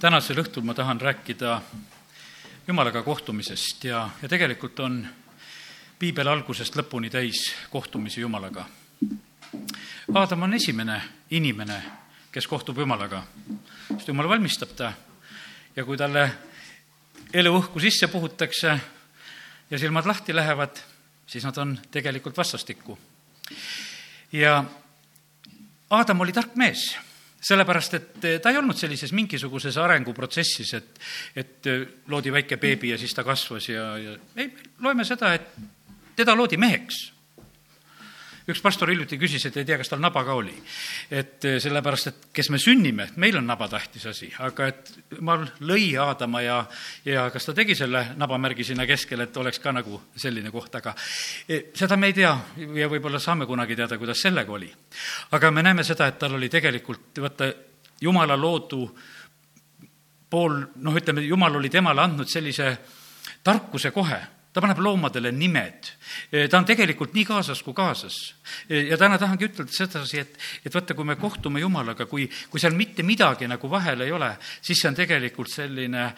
tänasel õhtul ma tahan rääkida Jumalaga kohtumisest ja, ja tegelikult on piibel algusest lõpuni täis kohtumisi Jumalaga. Aadam on esimene inimene, kes kohtub Jumalaga, sest Jumal valmistab ta ja kui talle eluõhku sisse puhutakse ja silmad lahti lähevad, siis nad on tegelikult vastastikku. ja Aadam oli tark mees sellepärast, et eh, ta ei olnud sellises mingisuguses arenguprotsessis, et, et eh, loodi väike beebi ja siis ta kasvas ja, ja ei, loeme seda, et teda loodi meheks üks pastor hiljuti küsis, et ei tea, kas tal naba ka oli. et eh, sellepärast, et kes me sünnime, meil on naba tähtis asi, aga et jumal lõi Aadama ja, ja kas ta tegi selle nabamärgi sinna keskele, et oleks ka nagu selline koht, aga eh, seda me ei tea ja võib-olla saame kunagi teada, kuidas sellega oli. aga me näeme seda, et tal oli tegelikult, vaata, jumala loodu pool, noh, ütleme, jumal oli temale andnud sellise tarkuse kohe ta paneb loomadele nimed. ta on tegelikult nii kaasas kui kaasas. ja täna tahangi ütelda sedasi, et, et vaata, kui me kohtume Jumalaga, kui, kui seal mitte midagi nagu vahel ei ole, siis see on tegelikult selline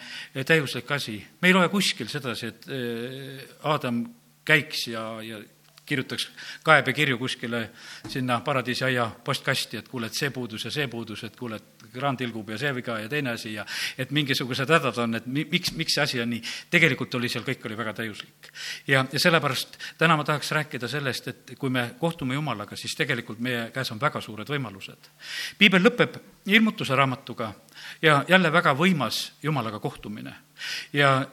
täiuslik asi. me ei loe kuskil sedasi, et eh, Aadam käiks ja, ja kirjutaks kaebekirju kuskile sinna paradiisiaia postkasti, et kuule, et see puudus ja see puudus, et kuule, et kraan tilgub ja see viga ja teine asi ja et mingisugused hädad on, et mi-, miks, miks see asi on nii. tegelikult oli seal, kõik oli väga täiuslik. ja, ja sellepärast täna ma tahaks rääkida sellest, et kui me kohtume Jumalaga, siis tegelikult meie käes on väga suured võimalused. piibel lõpeb ilmutuse raamatuga ja jälle väga võimas Jumalaga kohtumine. ja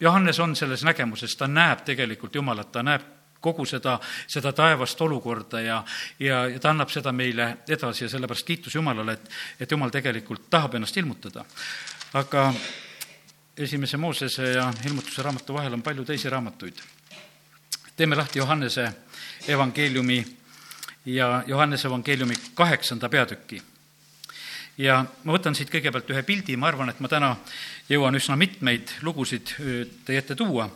Johannes on selles nägemuses, ta näeb tegelikult Jumalat, ta näeb kogu seda, seda taevast olukorda ja, ja, ja ta annab seda meile edasi ja sellepärast kiitus Jumalale, et, et Jumal tegelikult tahab ennast ilmutada. aga esimese Moosese ja ilmutuse raamatu vahel on palju teisi raamatuid. teeme lahti Johannese evangeeliumi ja Johannese evangeeliumi kaheksanda peatüki ja ma võtan siit kõigepealt ühe pildi, ma arvan, et ma täna jõuan üsna mitmeid lugusid teie ette tuua,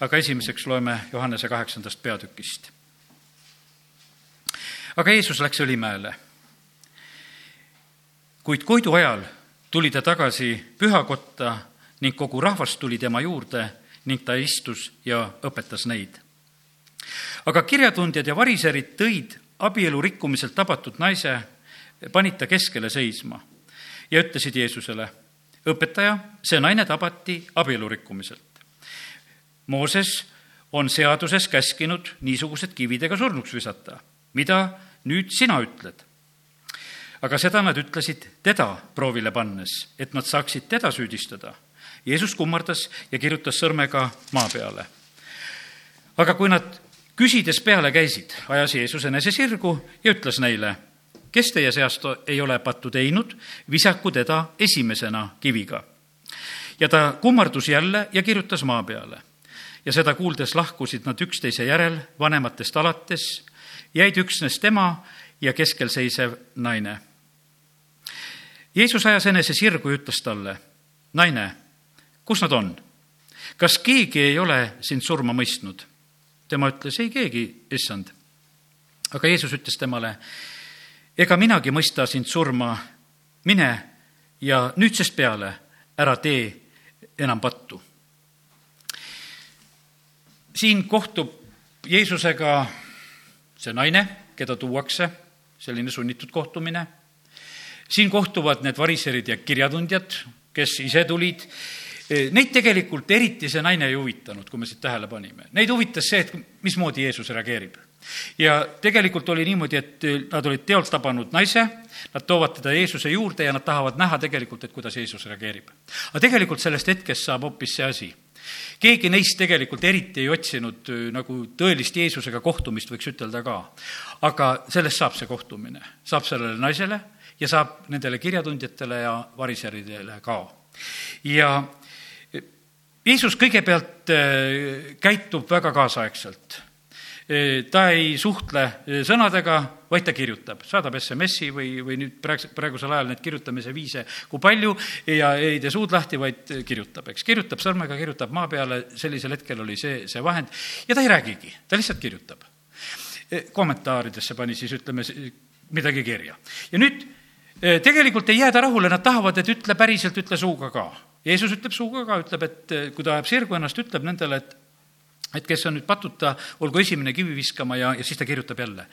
aga esimeseks loeme Johannese kaheksandast peatükist. aga Jeesus läks Õlimäele. kuid Koidu ajal tuli ta tagasi pühakotta ning kogu rahvas tuli tema juurde ning ta istus ja õpetas neid. aga kirjatundjad ja variserid tõid abielu rikkumiselt tabatud naise panid ta keskele seisma ja ütlesid Jeesusele, õpetaja, see naine tabati abielu rikkumiselt. Mooses on seaduses käskinud niisugused kividega surnuks visata. mida nüüd sina ütled? aga seda nad ütlesid teda proovile pannes, et nad saaksid teda süüdistada. Jeesus kummardas ja kirjutas sõrmega maa peale. aga kui nad küsides peale käisid, ajas Jeesus enese sirgu ja ütles neile kes teie seast ei ole pattu teinud, visaku teda esimesena kiviga. ja ta kummardus jälle ja kirjutas maa peale. ja seda kuuldes lahkusid nad üksteise järel vanematest alates, jäid üksnes tema ja keskel seisev naine. Jeesus ajas enese sirgu ja ütles talle, naine, kus nad on? kas keegi ei ole sind surma mõistnud? tema ütles, ei keegi, issand. aga Jeesus ütles temale, ega minagi mõista sind surma, mine ja nüüdsest peale ära tee enam pattu. siin kohtub Jeesusega see naine, keda tuuakse, selline sunnitud kohtumine. siin kohtuvad need variserid ja kirjatundjad, kes ise tulid. Neid tegelikult eriti see naine ei huvitanud, kui me siit tähele panime. Neid huvitas see, et mismoodi Jeesus reageerib ja tegelikult oli niimoodi, et nad olid teolt tabanud naise, nad toovad teda Jeesuse juurde ja nad tahavad näha tegelikult, et kuidas Jeesus reageerib. aga tegelikult sellest hetkest saab hoopis see asi keegi neist tegelikult eriti ei otsinud äh, nagu tõelist Jeesusega kohtumist, võiks ütelda ka. aga sellest saab see kohtumine, saab sellele naisele ja saab nendele kirjatundjatele ja variseridele ka. ja Jeesus kõigepealt käitub väga kaasaegselt ta ei suhtle sõnadega, vaid ta kirjutab, saadab SMS-i või, või nüüd praegu, praegusel ajal neid kirjutamise viise kui palju ja ei tee suud lahti, vaid kirjutab, eks, kirjutab sõrmega, kirjutab maa peale, sellisel hetkel oli see, see vahend ja ta ei räägigi, ta lihtsalt kirjutab. kommentaaridesse pani siis, ütleme, midagi kirja. ja nüüd tegelikult ei jääda rahule, nad tahavad, et ütle päriselt, ütle suuga ka. Jeesus ütleb suuga ka, ütleb, et kui ta ajab sirgu ennast, ütleb nendele, et et kes on nüüd patuta, olgu esimene kivi viskama ja, ja siis ta kirjutab jälle.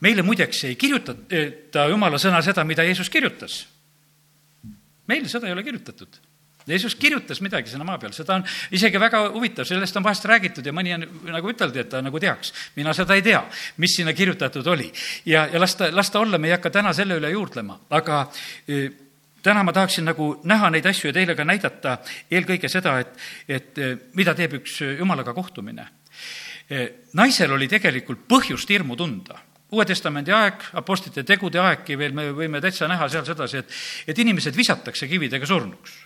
meile muideks ei kirjutata jumala sõna seda, mida Jeesus kirjutas. meil seda ei ole kirjutatud Jeesus kirjutas midagi sinna maa peal, seda on isegi väga huvitav, sellest on vahest räägitud ja mõni on nagu üteldi, et ta nagu teaks. mina seda ei tea, mis sinna kirjutatud oli. ja, ja las ta, las ta olla, me ei hakka täna selle üle juurdlema, aga täna ma tahaksin nagu näha neid asju ja teile ka näidata eelkõige seda, et, et e, mida teeb üks jumalaga kohtumine. E, naisel oli tegelikult põhjust hirmu tunda Uue Testamendi aeg, apostlite tegude aegki veel, me võime täitsa näha seal sedasi, et, et inimesed visatakse kividega surnuks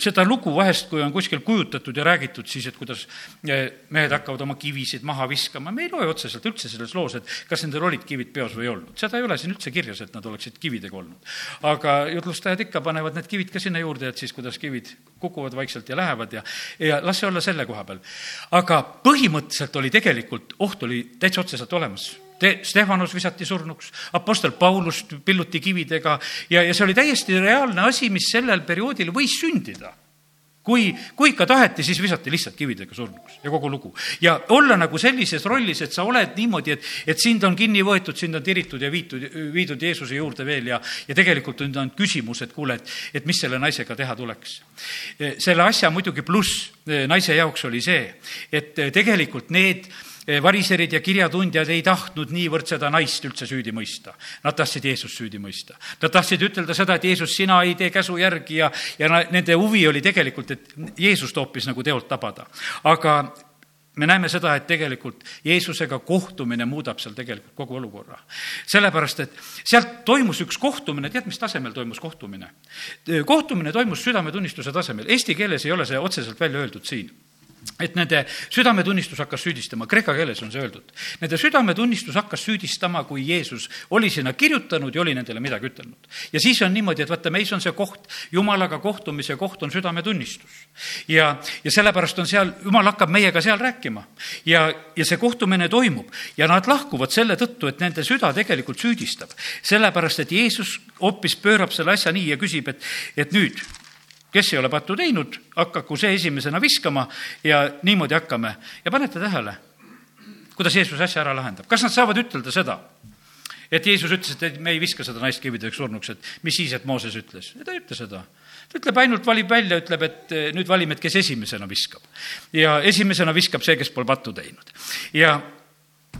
seda lugu vahest, kui on kuskil kujutatud ja räägitud, siis et kuidas mehed hakkavad oma kivisid maha viskama, me ei loe otseselt üldse selles loos, et kas nendel olid kivid peos või ei olnud. seda ei ole siin üldse kirjas, et nad oleksid kividega olnud. aga jutlustajad ikka panevad need kivid ka sinna juurde, et siis kuidas kivid kukuvad vaikselt ja lähevad ja, ja las see olla selle koha peal. aga põhimõtteliselt oli tegelikult, oht oli täitsa otseselt olemas Te-, Stefanus visati surnuks, Apostel Paulust pilluti kividega ja, ja see oli täiesti reaalne asi, mis sellel perioodil võis sündida kui, kui ikka taheti, siis visati lihtsalt kividega surnuks ja kogu lugu. ja olla nagu sellises rollis, et sa oled niimoodi, et, et sind on kinni võetud, sind on tiritud ja viitud, viidud Jeesuse juurde veel ja, ja tegelikult on küsimus, et kuule, et, et mis selle naisega teha tuleks. selle asja muidugi pluss naise jaoks oli see, et tegelikult need variserid ja kirjatundjad ei tahtnud niivõrd seda naist üldse süüdi mõista. Nad tahtsid Jeesust süüdi mõista. Nad tahtsid ütelda seda, et Jeesus, sina ei tee käsu järgi ja, ja nende huvi oli tegelikult, et Jeesust hoopis nagu teolt tabada. aga me näeme seda, et tegelikult Jeesusega kohtumine muudab seal tegelikult kogu olukorra. sellepärast, et sealt toimus üks kohtumine, tead, mis tasemel toimus kohtumine? kohtumine toimus südametunnistuse tasemel, eesti keeles ei ole see otseselt välja öeldud siin et nende südametunnistus hakkas süüdistama, kreeka keeles on see öeldud. Nende südametunnistus hakkas süüdistama, kui Jeesus oli sinna kirjutanud ja oli nendele midagi ütelnud. ja siis on niimoodi, et vaata, meis on see koht, Jumalaga kohtumise koht on südametunnistus. ja, ja sellepärast on seal, Jumal hakkab meiega seal rääkima. ja, ja see kohtumine toimub ja nad lahkuvad selle tõttu, et nende süda tegelikult süüdistab. sellepärast, et Jeesus hoopis pöörab selle asja nii ja küsib, et, et nüüd kes ei ole pattu teinud, hakaku see esimesena viskama ja niimoodi hakkame. ja panete tähele, kuidas Jeesus asja ära lahendab, kas nad saavad ütelda seda, et Jeesus ütles, et me ei viska seda naist kivideks surnuks, et mis siis, et Mooses ütles. ta ei ütle seda. ta ütleb ainult, valib välja, ütleb, et nüüd valime, et kes esimesena viskab. ja esimesena viskab see, kes pole pattu teinud. ja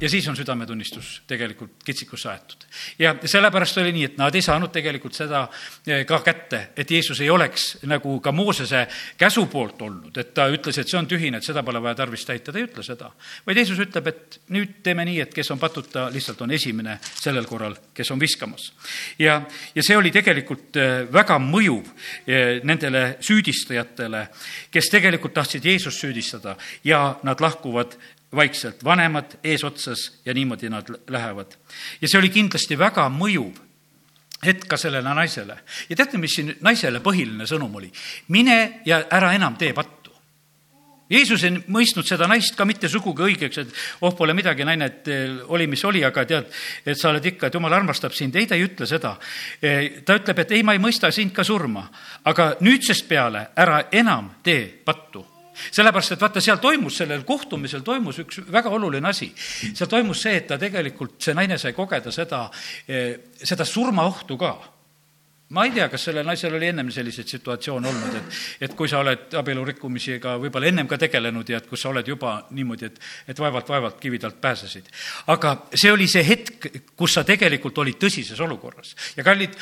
ja siis on südametunnistus tegelikult kitsikusse aetud. ja sellepärast oli nii, et nad ei saanud tegelikult seda eh, ka kätte, et Jeesus ei oleks nagu ka Moosese käsu poolt olnud, et ta ütles, et see on tühine, et seda pole vaja tarvis täita, ta ei ütle seda. vaid Jeesus ütleb, et nüüd teeme nii, et kes on patuta, lihtsalt on esimene sellel korral, kes on viskamas. ja, ja see oli tegelikult eh, väga mõjuv eh, nendele süüdistajatele, kes tegelikult tahtsid Jeesust süüdistada ja nad lahkuvad vaikselt, vanemad eesotsas ja niimoodi nad lähevad. ja see oli kindlasti väga mõjuv hetk ka sellele naisele. ja teate, mis siin naisele põhiline sõnum oli? mine ja ära enam tee pattu. Jeesus ei mõistnud seda naist ka mitte sugugi õigeks, et oh, pole midagi, naine, et eh, oli, mis oli, aga tead, et sa oled ikka, et jumal armastab sind. ei, ta ei ütle seda. Eh, ta ütleb, et ei, ma ei mõista sind ka surma, aga nüüdsest peale ära enam tee pattu sellepärast, et vaata, seal toimus, sellel kohtumisel toimus üks väga oluline asi. seal toimus see, et ta tegelikult, see naine sai kogeda seda, eh, seda surmaohtu ka ma ei tea, kas sellel naisel oli ennem selliseid situatsioone olnud, et, et kui sa oled abielu rikkumisega võib-olla ennem ka tegelenud ja et kus sa oled juba niimoodi, et, et vaevalt-vaevalt kivid alt pääsesid. aga see oli see hetk, kus sa tegelikult olid tõsises olukorras. ja kallid,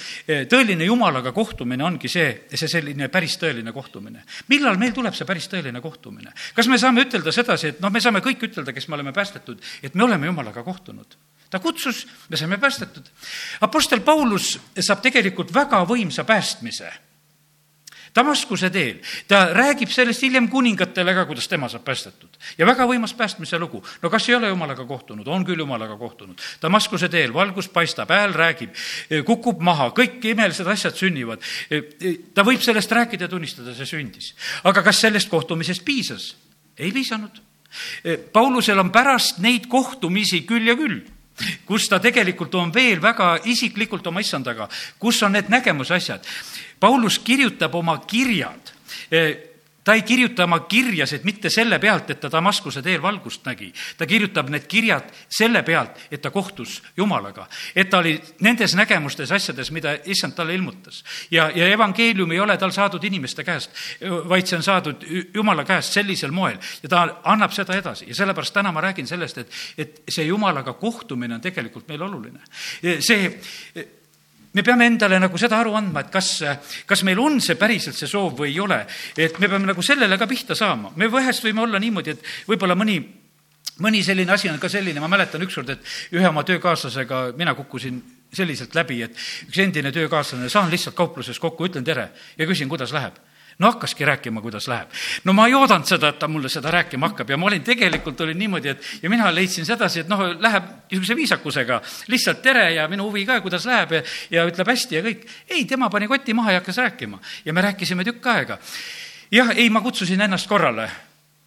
tõeline Jumalaga kohtumine ongi see, see selline päris tõeline kohtumine. millal meil tuleb see päris tõeline kohtumine? kas me saame ütelda sedasi, et noh, me saame kõik ütelda, kes me oleme päästetud, et me oleme Jumalaga kohtunud ta kutsus, me saime päästetud. Apostel Paulus saab tegelikult väga võimsa päästmise. Damaskuse teel, ta räägib sellest hiljem kuningatele ka, kuidas tema saab päästetud. ja väga võimas päästmise lugu. no kas ei ole jumalaga kohtunud? on küll jumalaga kohtunud. Damaskuse teel valgus paistab, hääl räägib, kukub maha, kõik imelised asjad sünnivad. ta võib sellest rääkida ja tunnistada, see sündis. aga kas sellest kohtumisest piisas? ei piisanud. Paulusel on pärast neid kohtumisi küll ja küll kus ta tegelikult on veel väga isiklikult oma issandaga, kus on need nägemuse asjad. Paulus kirjutab oma kirjad ta ei kirjuta oma kirjasid mitte selle pealt, et ta Damaskuse teel valgust nägi. ta kirjutab need kirjad selle pealt, et ta kohtus Jumalaga. et ta oli nendes nägemustes, asjades, mida issand talle ilmutas. ja, ja evangeelium ei ole tal saadud inimeste käest, vaid see on saadud Jumala käest sellisel moel ja ta annab seda edasi ja sellepärast täna ma räägin sellest, et, et see Jumalaga kohtumine on tegelikult meil oluline. see me peame endale nagu seda aru andma, et kas, kas meil on see päriselt see soov või ei ole. et me peame nagu sellele ka pihta saama. me vahest võime olla niimoodi, et võib-olla mõni mõni selline asi on ka selline, ma mäletan ükskord, et ühe oma töökaaslasega mina kukkusin selliselt läbi, et üks endine töökaaslane, saan lihtsalt kaupluses kokku, ütlen tere ja küsin, kuidas läheb no hakkaski rääkima, kuidas läheb. no ma ei oodanud seda, et ta mulle seda rääkima hakkab ja ma olin, tegelikult olin niimoodi, et ja mina leidsin sedasi, et noh, läheb niisuguse viisakusega, lihtsalt tere ja minu huvi ka, kuidas läheb ja, ja ütleb hästi ja kõik. ei, tema pani koti maha ja hakkas rääkima ja me rääkisime tükk aega. jah, ei, ma kutsusin ennast korrale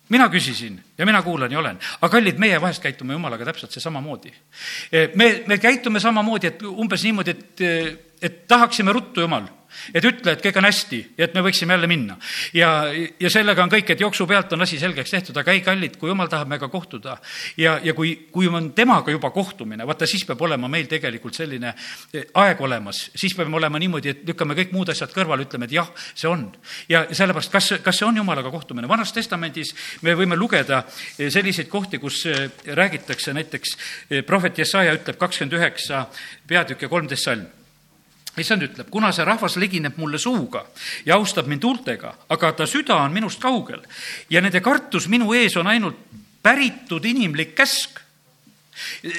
mina küsisin ja mina kuulan ja olen, aga kallid, meie vahest käitume jumalaga täpselt see samamoodi. me, me käitume samamoodi, et umbes niimoodi, et, et tahaksime ruttu, jumal et ütle, et kõik on hästi ja et me võiksime jälle minna. ja, ja sellega on kõik, et jooksu pealt on asi selgeks tehtud, aga ei, kallid, kui jumal tahab meiega kohtuda ja, ja kui, kui on temaga juba kohtumine, vaata siis peab olema meil tegelikult selline eh, aeg olemas, siis peame olema niimoodi, et lükkame kõik muud asjad kõrvale, ütleme, et jah, see on. ja sellepärast, kas, kas see on jumalaga kohtumine? vanas testamendis me võime lugeda eh, selliseid kohti, kus eh, räägitakse näiteks, prohvet Jesaja ütleb kakskümmend üheksa peatükk ja kolmteist salm issand ütleb, kuna see rahvas ligineb mulle suuga ja austab mind huultega, aga ta süda on minust kaugel ja nende kartus minu ees on ainult päritud inimlik käsk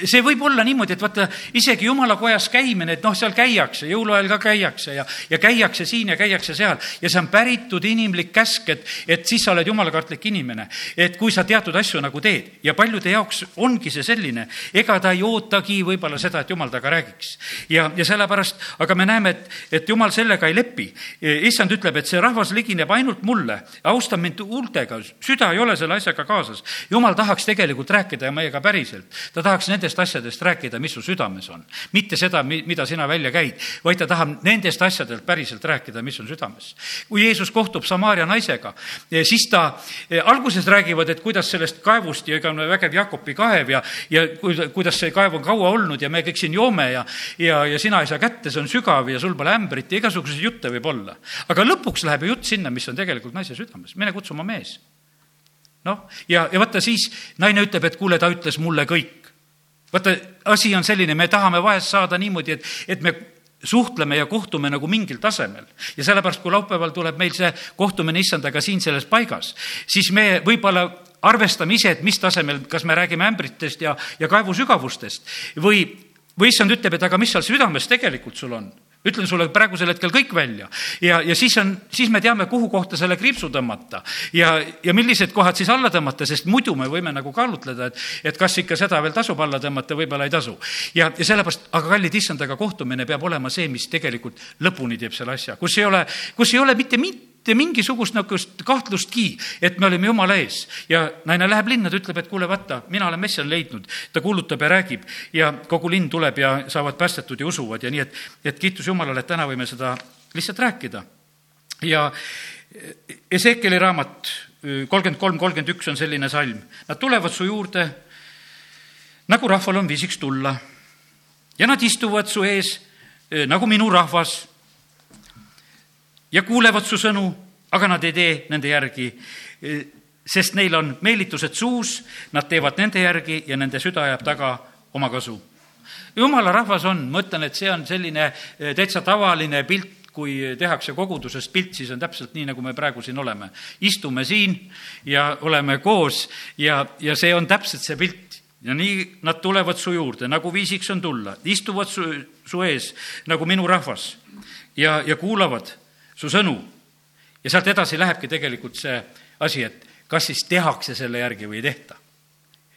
see võib olla niimoodi, et vaata, isegi jumala kojas käimine, et noh, seal käiakse, jõuluajal ka käiakse ja, ja käiakse siin ja käiakse seal ja see on päritud inimlik käsk, et, et siis sa oled jumalakartlik inimene. et kui sa teatud asju nagu teed ja paljude jaoks ongi see selline, ega ta ei ootagi võib-olla seda, et jumal temaga räägiks. ja, ja sellepärast, aga me näeme, et, et jumal sellega ei lepi. issand ütleb, et see rahvas ligineb ainult mulle, austab mind huultega, süda ei ole selle asjaga kaasas. jumal tahaks tegelikult rääkida meiega päriselt. ta tahaks nendest asjadest rääkida, mis su südames on. mitte seda, mida sina välja käid, vaid ta tahab nendest asjadelt päriselt rääkida, mis on südames. kui Jeesus kohtub Samaaria naisega, eh, siis ta, eh, alguses räägivad, et kuidas sellest kaevust ja on vägev Jakobi kaev ja, ja kuidas see kaev on kaua olnud ja me kõik siin joome ja, ja, ja sina ei saa kätte, see on sügav ja sul pole ämbrit ja igasuguseid jutte võib olla. aga lõpuks läheb ju jutt sinna, mis on tegelikult naise südames, mine kutsu oma mees noh, ja, ja vaata siis naine ütleb, et kuule, ta ütles mulle kõik vaata, asi on selline, me tahame vahest saada niimoodi, et, et me suhtleme ja kohtume nagu mingil tasemel. ja sellepärast, kui laupäeval tuleb meil see kohtumine issandaga siin selles paigas, siis me võib-olla arvestame ise, et mis tasemel, kas me räägime ämbritest ja, ja kaevu sügavustest või, või issand ütleb, et aga mis seal südames tegelikult sul on ütlen sulle praegusel hetkel kõik välja. ja, ja siis on, siis me teame, kuhu kohta selle kriipsu tõmmata ja, ja millised kohad siis alla tõmmata, sest muidu me võime nagu kaalutleda, et, et kas ikka seda veel tasub alla tõmmata, võib-olla ei tasu. ja, ja sellepärast, aga kallid issandaga kohtumine peab olema see, mis tegelikult lõpuni teeb selle asja, kus ei ole, kus ei ole mitte mitte mitte mingisugust niisugust kahtlustki, et me olime Jumala ees. ja naine läheb linna, ta ütleb, et kuule, vaata, mina olen messia leidnud. ta kuulutab ja räägib ja kogu linn tuleb ja saavad päästetud ja usuvad ja nii, et, et kiitus Jumalale, et täna võime seda lihtsalt rääkida. ja Ezekieli raamat kolmkümmend kolm, kolmkümmend üks on selline salm. Nad tulevad su juurde, nagu rahval on viisiks tulla. ja nad istuvad su ees nagu minu rahvas ja kuulevad su sõnu, aga nad ei tee nende järgi, sest neil on meelitused suus, nad teevad nende järgi ja nende süda ajab taga oma kasu. jumala rahvas on, ma ütlen, et see on selline eh, täitsa tavaline pilt, kui tehakse kogudusest pilt, siis on täpselt nii, nagu me praegu siin oleme. istume siin ja oleme koos ja, ja see on täpselt see pilt. Ja nii nad tulevad su juurde, nagu viisiks on tulla, istuvad su, su ees nagu minu rahvas. Ja, ja kuulavad su sõnu. ja sealt edasi lähebki tegelikult see asi, et kas siis tehakse selle järgi või ei tehta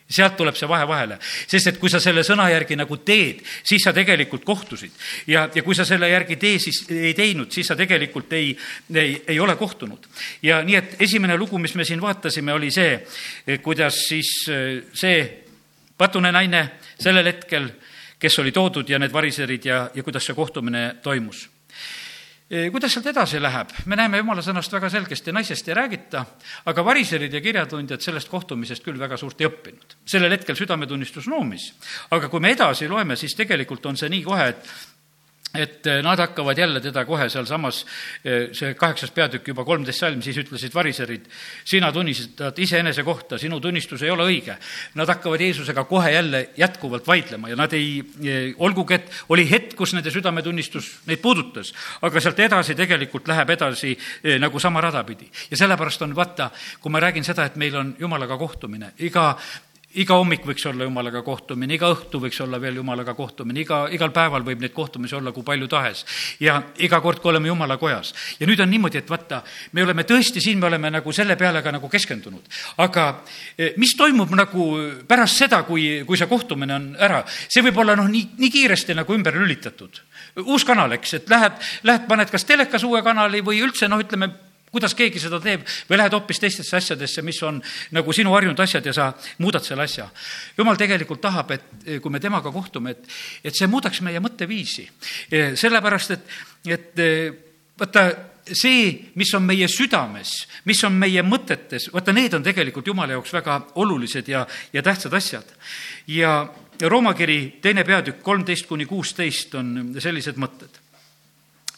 sealt tuleb see vahe vahele, sest et kui sa selle sõna järgi nagu teed, siis sa tegelikult kohtusid ja, ja kui sa selle järgi tee, siis ei teinud, siis sa tegelikult ei, ei, ei ole kohtunud. ja nii, et esimene lugu, mis me siin vaatasime, oli see, kuidas siis see patune naine sellel hetkel, kes oli toodud ja need variserid ja, ja kuidas see kohtumine toimus kuidas sealt edasi läheb, me näeme jumala sõnast väga selgesti, naisest ei räägita, aga variserid ja kirjatundjad sellest kohtumisest küll väga suurt ei õppinud. sellel hetkel südametunnistus noomis. aga kui me edasi loeme, siis tegelikult on see nii kohe, et et eh, nad hakkavad jälle teda kohe sealsamas, eh, see kaheksas peatükk, juba kolmteist salm, siis ütlesid variserid, sina tunnistad iseenese kohta, sinu tunnistus ei ole õige. Nad hakkavad Jeesusega kohe jälle jätkuvalt vaidlema ja nad ei, eh, olgugi et oli hetk, kus nende südametunnistus neid puudutas, aga sealt edasi tegelikult läheb edasi nagu sama rada pidi. ja sellepärast on, vaata, kui ma räägin seda, et meil on Jumalaga kohtumine, iga iga hommik võiks olla jumalaga kohtumine, iga õhtu võiks olla veel jumalaga kohtumine, iga, igal päeval võib neid kohtumisi olla kui palju tahes. ja iga kord, kui oleme jumala kojas. ja nüüd on niimoodi, et vaata, me oleme tõesti siin, me oleme nagu selle peale ka nagu keskendunud. aga e, mis toimub nagu pärast seda, kui, kui see kohtumine on ära, see võib olla noh, nii, nii kiiresti nagu ümber lülitatud. uus kanal, eks, et lähed, lähed, paned kas telekas uue kanali või üldse noh, ütleme kuidas keegi seda teeb või lähed hoopis teistesse asjadesse, mis on nagu sinu harjunud asjad ja sa muudad selle asja. jumal tegelikult tahab, et eh, kui me temaga kohtume, et, et see muudaks meie mõtteviisi. Eh, sellepärast, et, et eh, vaata, see, mis on meie südames, mis on meie mõtetes, vaata, need on tegelikult Jumala jaoks väga olulised ja, ja tähtsad asjad. ja Rooma kiri teine peatükk kolmteist kuni kuusteist on sellised mõtted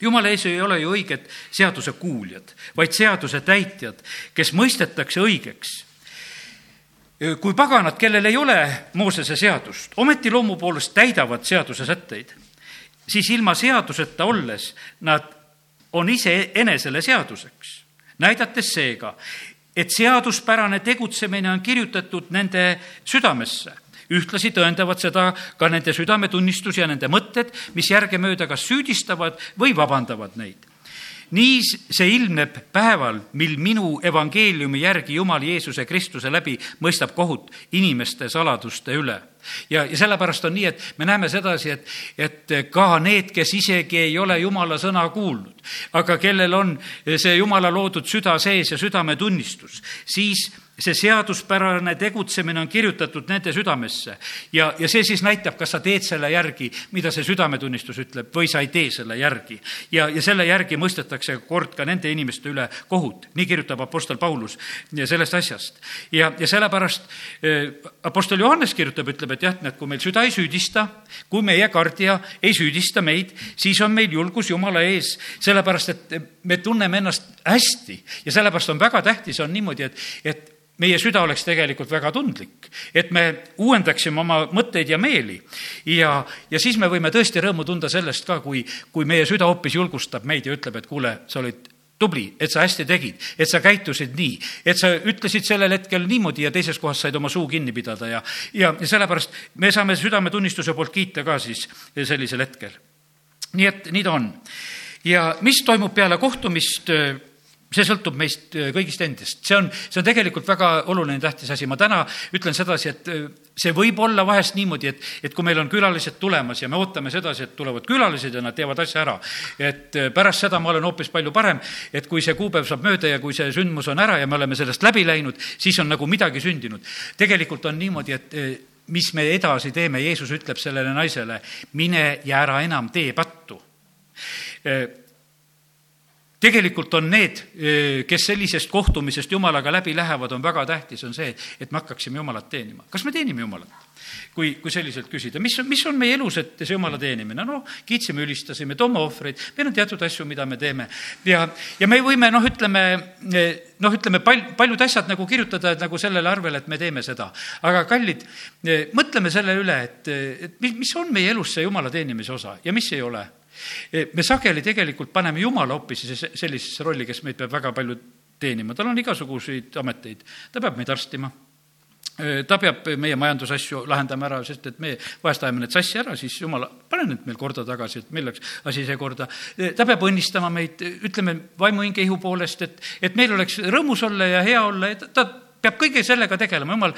jumala ees ei ole ju õiged seaduse kuuljad, vaid seaduse täitjad, kes mõistetakse õigeks. kui paganad, kellel ei ole Moosese seadust, ometi loomu poolest täidavad seaduse sätteid, siis ilma seaduseta olles nad on iseenesele seaduseks, näidates seega, et seaduspärane tegutsemine on kirjutatud nende südamesse ühtlasi tõendavad seda ka nende südametunnistus ja nende mõtted, mis järgemööda kas süüdistavad või vabandavad neid nii see ilmneb päeval, mil minu evangeeliumi järgi Jumal Jeesuse Kristuse läbi mõistab kohut inimeste saladuste üle. Ja, ja sellepärast on nii, et me näeme sedasi, et, et ka need, kes isegi ei ole Jumala sõna kuulnud, aga kellel on see Jumala loodud süda sees ja südametunnistus, siis see seaduspärane tegutsemine on kirjutatud nende südamesse ja, ja see siis näitab, kas sa teed selle järgi, mida see südametunnistus ütleb, või sa ei tee selle järgi. ja, ja selle järgi mõistetakse kord ka nende inimeste üle kohut, nii kirjutab Apostel Paulus sellest asjast. ja, ja sellepärast äh, Apostel Johannes kirjutab, ütleb, et jah, näed, kui meil süda ei süüdista, kui meie kardja ei süüdista meid, siis on meil julgus Jumala ees, sellepärast et me tunneme ennast hästi. Ja sellepärast on väga tähtis, on niimoodi, et, et meie süda oleks tegelikult väga tundlik, et me uuendaksime oma mõtteid ja meeli. ja, ja siis me võime tõesti rõõmu tunda sellest ka, kui, kui meie süda hoopis julgustab meid ja ütleb, et kuule, sa olid tubli, et sa hästi tegid, et sa käitusid nii, et sa ütlesid sellel hetkel niimoodi ja teises kohas said oma suu kinni pidada ja, ja, ja sellepärast me saame südametunnistuse poolt kiita ka siis sellisel hetkel. nii et nii ta on. ja mis toimub peale kohtumist see sõltub meist äh, kõigist endist, see on, see on tegelikult väga oluline, tähtis asi, ma täna ütlen sedasi, et äh, see võib olla vahest niimoodi, et, et kui meil on külalised tulemas ja me ootame sedasi, et tulevad külalised ja nad teevad asja ära, et äh, pärast seda ma olen hoopis palju parem, et kui see kuupäev saab mööda ja kui see sündmus on ära ja me oleme sellest läbi läinud, siis on nagu midagi sündinud. tegelikult on niimoodi, et mis me edasi teeme, Jeesus ütleb sellele naisele, mine ja ära enam tee pattu tegelikult on need, eh, kes sellisest kohtumisest Jumalaga läbi lähevad, on väga tähtis, on see, et me hakkaksime Jumalat teenima. kas me teenime Jumalat? kui, kui selliselt küsida, mis, mis on meie elus, et see Jumala teenimine, noh, kiitsime, ülistasime, toome ohvreid, meil on teatud asju, mida me teeme. ja, ja me võime noh, ütleme, eh, noh, ütleme pal-, paljud asjad nagu kirjutada, et nagu sellele arvele, et me teeme seda. aga kallid, eh, mõtleme selle üle, et, et mis, mis on meie elus see Jumala teenimise osa ja mis ei ole me sageli tegelikult paneme Jumala hoopis sellisesse rolli, kes meid peab väga palju teenima, tal on igasuguseid ameteid, ta peab meid arstima. E, ta peab meie majandusasju lahendama ära, sest et me vahest ajame need sassi ära, siis jumal, pane need meil korda tagasi, et meil läks asi see korda. E, ta peab õnnistama meid, ütleme, vaimu hinge ihu poolest, et, et meil oleks rõõmus olla ja hea olla ja ta, ta peab kõige sellega tegelema, jumal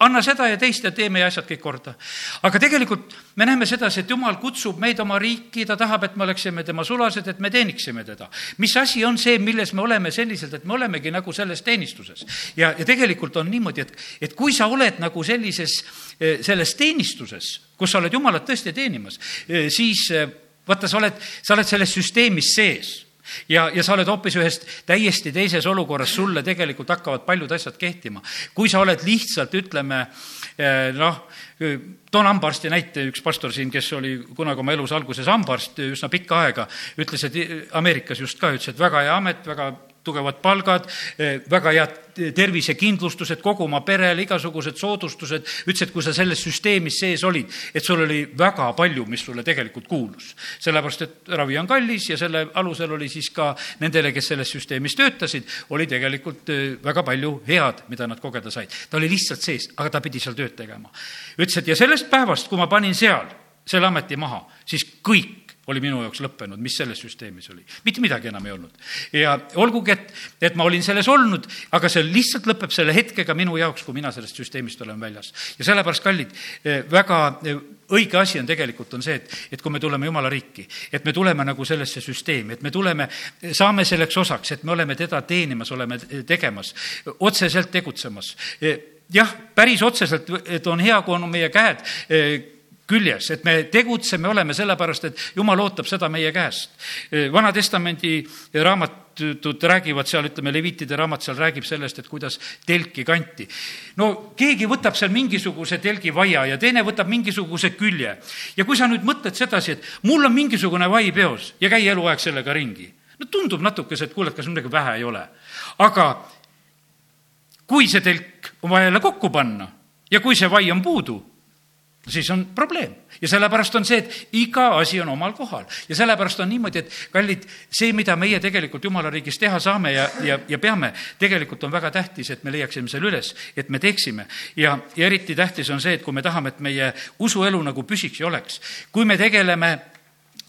anna seda ja teist ja tee meie asjad kõik korda. aga tegelikult me näeme sedasi, et jumal kutsub meid oma riiki, ta tahab, et me oleksime tema sulased, et me teeniksime teda. mis asi on see, milles me oleme selliselt, et me olemegi nagu selles teenistuses. ja, ja tegelikult on niimoodi, et, et kui sa oled nagu sellises, eh, selles teenistuses, kus sa oled Jumalat tõesti teenimas, eh, siis eh, vaata, sa oled, sa oled selles süsteemis sees ja, ja sa oled hoopis ühes täiesti teises olukorras, sulle tegelikult hakkavad paljud asjad kehtima. kui sa oled lihtsalt, ütleme eh, noh, toon hambaarsti näite, üks pastor siin, kes oli kunagi oma elus alguses hambaarst üsna pikka aega, ütles, et Ameerikas just ka, ütles, et väga hea amet, väga tugevad palgad, eh, väga head tervisekindlustused kogu oma perele, igasugused soodustused, ütles, et kui sa selles süsteemis sees olid, et sul oli väga palju, mis sulle tegelikult kuulus. sellepärast, et ravi on kallis ja selle alusel oli siis ka nendele, kes selles süsteemis töötasid, oli tegelikult eh, väga palju head, mida nad kogeda said. ta oli lihtsalt sees, aga ta pidi seal tööd tegema. ütles, et ja sellest päevast, kui ma panin seal selle ameti maha, siis kõik oli minu jaoks lõppenud, mis selles süsteemis oli. mitte midagi enam ei olnud. ja olgugi, et, et ma olin selles olnud, aga see lihtsalt lõpeb selle hetkega minu jaoks, kui mina sellest süsteemist olen väljas. ja sellepärast, kallid, eh, väga eh, õige asi on tegelikult, on see, et, et kui me tuleme Jumala riiki, et me tuleme nagu sellesse süsteemi, et me tuleme, saame selleks osaks, et me oleme teda teenimas, oleme tegemas, otseselt tegutsemas. Eh, jah, päris otseselt, et on hea, kui on meie käed küljes, et me tegutseme, oleme sellepärast, et jumal ootab seda meie käest. Vana-testamendi raamatud räägivad seal, ütleme, Levitide raamat seal räägib sellest, et kuidas telki kanti. no keegi võtab seal mingisuguse telgivaia ja teine võtab mingisuguse külje. ja kui sa nüüd mõtled sedasi, et mul on mingisugune vai peos ja käi eluaeg sellega ringi, no tundub natukese, et kuule, et kas midagi vähe ei ole. aga kui see telk on vaja jälle kokku panna ja kui see vai on puudu, siis on probleem. ja sellepärast on see, et iga asi on omal kohal. ja sellepärast on niimoodi, et kallid, see, mida meie tegelikult Jumala riigis teha saame ja, ja, ja peame, tegelikult on väga tähtis, et me leiaksime selle üles, et me teeksime. ja, ja eriti tähtis on see, et kui me tahame, et meie usuelu nagu püsiks ja oleks, kui me tegeleme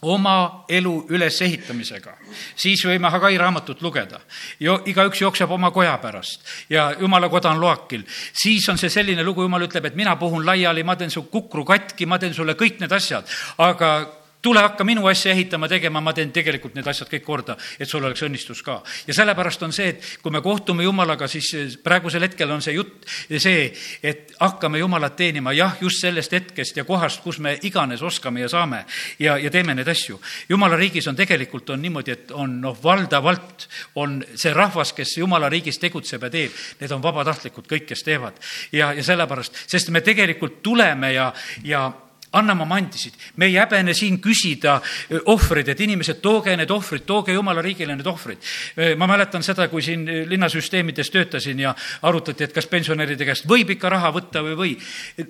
oma elu ülesehitamisega, siis võime Hagai raamatut lugeda. jo igaüks jookseb oma koja pärast ja jumala koda on loakil. siis on see selline lugu, jumal ütleb, et mina puhun laiali, ma teen su kukru katki, ma teen sulle kõik need asjad, aga tule hakka minu asja ehitama, tegema, ma teen tegelikult need asjad kõik korda, et sul oleks õnnistus ka. ja sellepärast on see, et kui me kohtume Jumalaga, siis praegusel hetkel on see jutt see, et hakkame Jumalat teenima, jah, just sellest hetkest ja kohast, kus me iganes oskame ja saame ja, ja teeme neid asju. Jumala riigis on tegelikult, on niimoodi, et on noh, valdavalt on see rahvas, kes Jumala riigis tegutseb ja teeb, need on vabatahtlikud kõik, kes teevad. ja, ja sellepärast, sest me tegelikult tuleme ja, ja anname oma andisid. me ei häbene siin küsida ohvreid, et inimesed, tooge need ohvrid, tooge jumala riigile need ohvrid. ma mäletan seda, kui siin linnasüsteemides töötasin ja arutati, et kas pensionäride käest võib ikka raha võtta või või.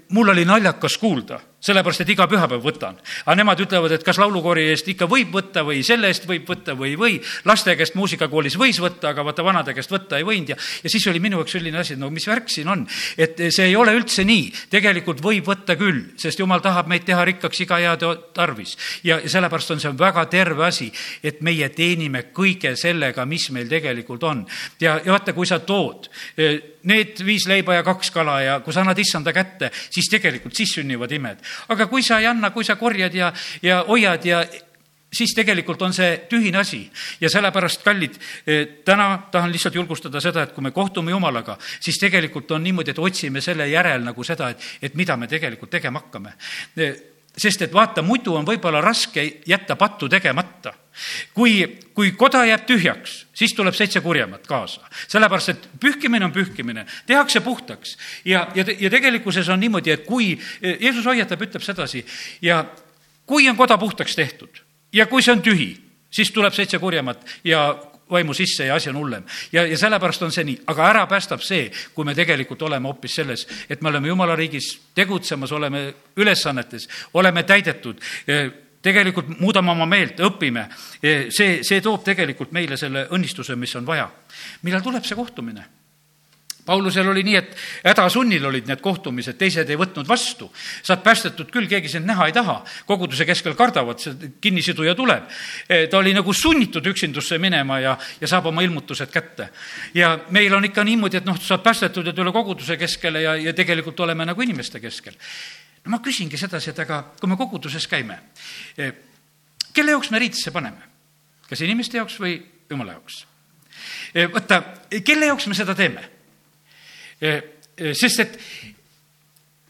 mul oli naljakas kuulda sellepärast, et iga pühapäev võtan. aga nemad ütlevad, et kas laulukoori eest ikka võib võtta või selle eest võib võtta või ei või. laste käest muusikakoolis võis võtta, aga vaata, vanade käest võtta ei võinud ja, ja siis oli minu jaoks selline asi, no mis värk siin on. et see ei ole üldse nii, tegelikult võib võtta küll, sest jumal tahab meid teha rikkaks iga hea tarvis. ja, sellepärast on see väga terve asi, et meie teenime kõige sellega, mis meil tegelikult on. ja, ja vaata, kui sa tood need viis leiba ja kaks kala ja kui sa annad issanda kätte, siis tegelikult siis sünnivad imed. aga kui sa ei anna, kui sa korjad ja, ja hoiad ja siis tegelikult on see tühine asi ja sellepärast, kallid, eh, täna tahan lihtsalt julgustada seda, et kui me kohtume Jumalaga, siis tegelikult on niimoodi, et otsime selle järel nagu seda, et, et mida me tegelikult tegema hakkame. Eh, sest et vaata, muidu on võib-olla raske jätta pattu tegemata kui, kui koda jääb tühjaks, siis tuleb seitse kurjemat kaasa. sellepärast, et pühkimine on pühkimine, tehakse puhtaks. ja, ja, ja tegelikkuses on niimoodi, et kui, Jeesus hoiatab, ütleb sedasi, ja kui on koda puhtaks tehtud ja kui see on tühi, siis tuleb seitse kurjemat ja vaimu sisse ja asi on hullem. ja, ja sellepärast on see nii, aga ära päästab see, kui me tegelikult oleme hoopis selles, et me oleme jumala riigis tegutsemas, oleme ülesannetes, oleme täidetud tegelikult muudame oma meelt, õpime. see, see toob tegelikult meile selle õnnistuse, mis on vaja. millal tuleb see kohtumine? Paulusel oli nii, et hädasunnil olid need kohtumised, teised ei võtnud vastu. sa oled päästetud küll, keegi sind näha ei taha. koguduse keskel kardavad, see kinnisiduja tuleb. E, ta oli nagu sunnitud üksindusse minema ja, ja saab oma ilmutused kätte. ja meil on ikka niimoodi, et noh, sa oled päästetud ja tule koguduse keskele ja, ja tegelikult oleme nagu inimeste keskel. no ma küsingi sedasi, et aga kui me koguduses käime, e, kelle jaoks me riidesse paneme? kas inimeste jaoks või jumala jaoks? E, vaata, kelle jaoks me seda teeme? Sest et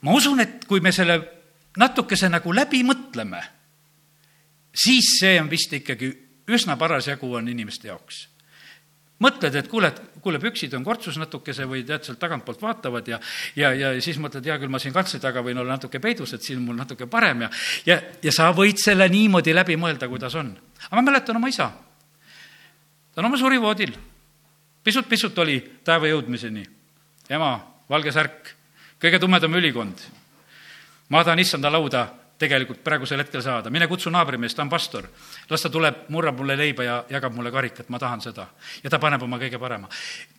ma usun, et kui me selle natukese nagu läbi mõtleme, siis see on vist ikkagi üsna parasjagu on inimeste jaoks. mõtled, et kuule, et kuule, püksid on kortsus natukese või tead, sealt tagantpoolt vaatavad ja, ja, ja siis mõtled, hea küll, ma siin katse taga võin olla natuke peidus, et siin mul natuke parem ja, ja, ja sa võid selle niimoodi läbi mõelda, kuidas on. aga ma mäletan oma isa. ta on oma surivoodil. pisut-pisut oli päeva jõudmiseni ema, valge särk, kõige tumedam ülikond. ma tahan issanda lauda tegelikult praegusel hetkel saada, mine kutsu naabrimeest, ta on pastor. las ta tuleb, murrab mulle leiba ja jagab mulle karikat, ma tahan seda. ja ta paneb oma kõige parema.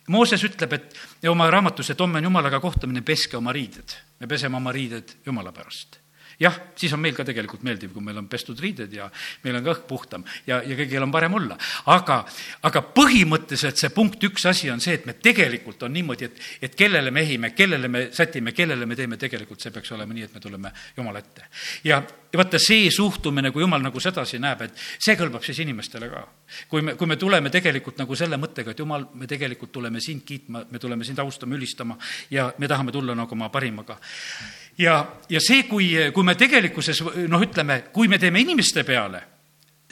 Mooses ütleb, et oma raamatus, et homme on jumalaga kohtumine, peske oma riided. me peseme oma riided jumala pärast jah, siis on meil ka tegelikult meeldiv, kui meil on pestud riided ja meil on ka õhk puhtam ja, ja kõigil on parem olla. aga, aga põhimõtteliselt see punkt üks asi on see, et me tegelikult on niimoodi, et, et kellele me ehime, kellele me sätime, kellele me teeme, tegelikult see peaks olema nii, et me tuleme Jumala ette. ja, ja vaata, see suhtumine, kui Jumal nagu sedasi näeb, et see kõlbab siis inimestele ka. kui me, kui me tuleme tegelikult nagu selle mõttega, et Jumal, me tegelikult tuleme sind kiitma, me tuleme sind austama, ülistama ja me tahame tulla nagu oma parimaga ja, ja see, kui, kui me tegelikkuses noh, ütleme, kui me teeme inimeste peale,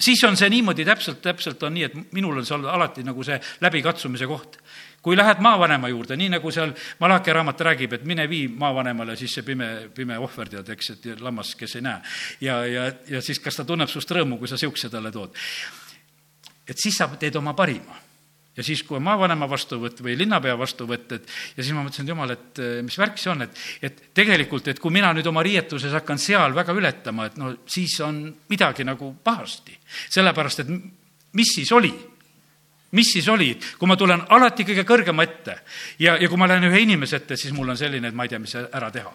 siis on see niimoodi täpselt, täpselt on nii, et minul on seal alati nagu see läbikatsumise koht. kui lähed maavanema juurde, nii nagu seal Malachi raamat räägib, et mine vii maavanemale siis see pime, pime ohver, tead, eks, et lammas, kes ei näe. ja, ja, ja siis kas ta tunneb sinust rõõmu, kui sa siukse talle tood. et siis sa teed oma parima ja siis, kui on maavanema vastuvõtt või linnapea vastuvõtt, et ja siis ma mõtlesin, et jumal, et eh, mis värk see on, et, et tegelikult, et kui mina nüüd oma riietuses hakkan seal väga ületama, et no siis on midagi nagu pahasti. sellepärast, et mis siis oli? mis siis oli, kui ma tulen alati kõige kõrgema ette ja, ja kui ma lähen ühe inimese ette, siis mul on selline, et ma ei tea, mis ära teha.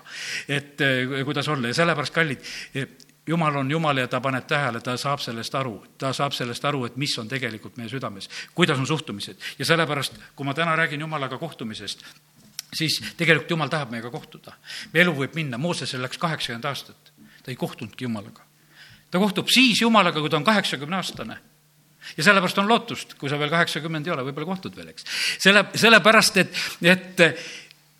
et eh, kuidas olla ja sellepärast, kallid, jumal on jumal ja ta paneb tähele, ta saab sellest aru, ta saab sellest aru, et mis on tegelikult meie südames, kuidas on suhtumised. ja sellepärast, kui ma täna räägin jumalaga kohtumisest, siis tegelikult jumal tahab meiega kohtuda. meie elu võib minna, Moosesel läks kaheksakümmend aastat, ta ei kohtunudki jumalaga. ta kohtub siis jumalaga, kui ta on kaheksakümne aastane ja sellepärast on lootust, kui sa veel kaheksakümmend ei ole, võib-olla kohtud veel, eks. selle, sellepärast, et, et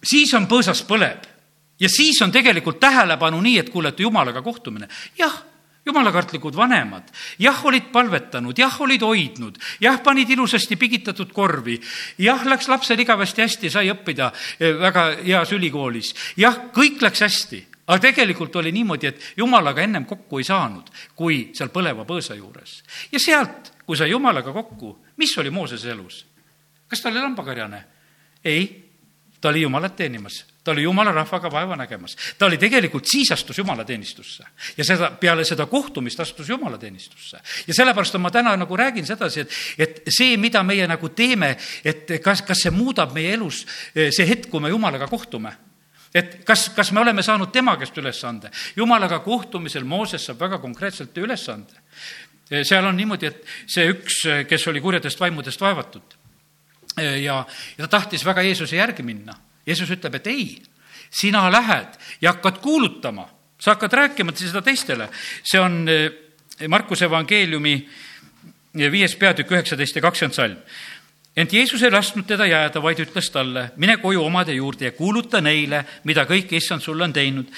siis on põõsas põleb ja siis on tegelikult tähelepanu nii, et kuule, et jumalaga kohtumine, jah jumalakartlikud vanemad, jah, olid palvetanud, jah, olid hoidnud, jah, panid ilusasti pigitatud korvi, jah, läks lapsel igavesti hästi, sai õppida eh, väga heas ülikoolis, jah, kõik läks hästi, aga tegelikult oli niimoodi, et jumalaga ennem kokku ei saanud, kui seal põleva põõsa juures. ja sealt, kui sai jumalaga kokku, mis oli Moosese elus? kas ta oli lambakarjane? ei, ta oli jumalat teenimas ta oli jumala rahvaga vaeva nägemas. ta oli tegelikult, siis astus jumalateenistusse. ja seda, peale seda kohtumist astus jumalateenistusse. ja sellepärast ma täna nagu räägin sedasi, et, et see, mida meie nagu teeme, et kas, kas see muudab meie elus see hetk, kui me jumalaga kohtume et kas, kas me oleme saanud tema käest ülesande. jumalaga kohtumisel Mooses saab väga konkreetselt ülesande. seal on niimoodi, et see üks, kes oli kurjadest vaimudest vaevatud ja, ja ta tahtis väga Jeesuse järgi minna Jeesus ütleb, et ei, sina lähed ja hakkad kuulutama, sa hakkad rääkima seda teistele. see on eh, Markuse evangeeliumi eh, viies peatükk, üheksateist ja kakskümmend salm. ent Jeesus ei lasknud teda jääda, vaid ütles talle, mine koju omade juurde ja kuuluta neile, mida kõik issand sulle on teinud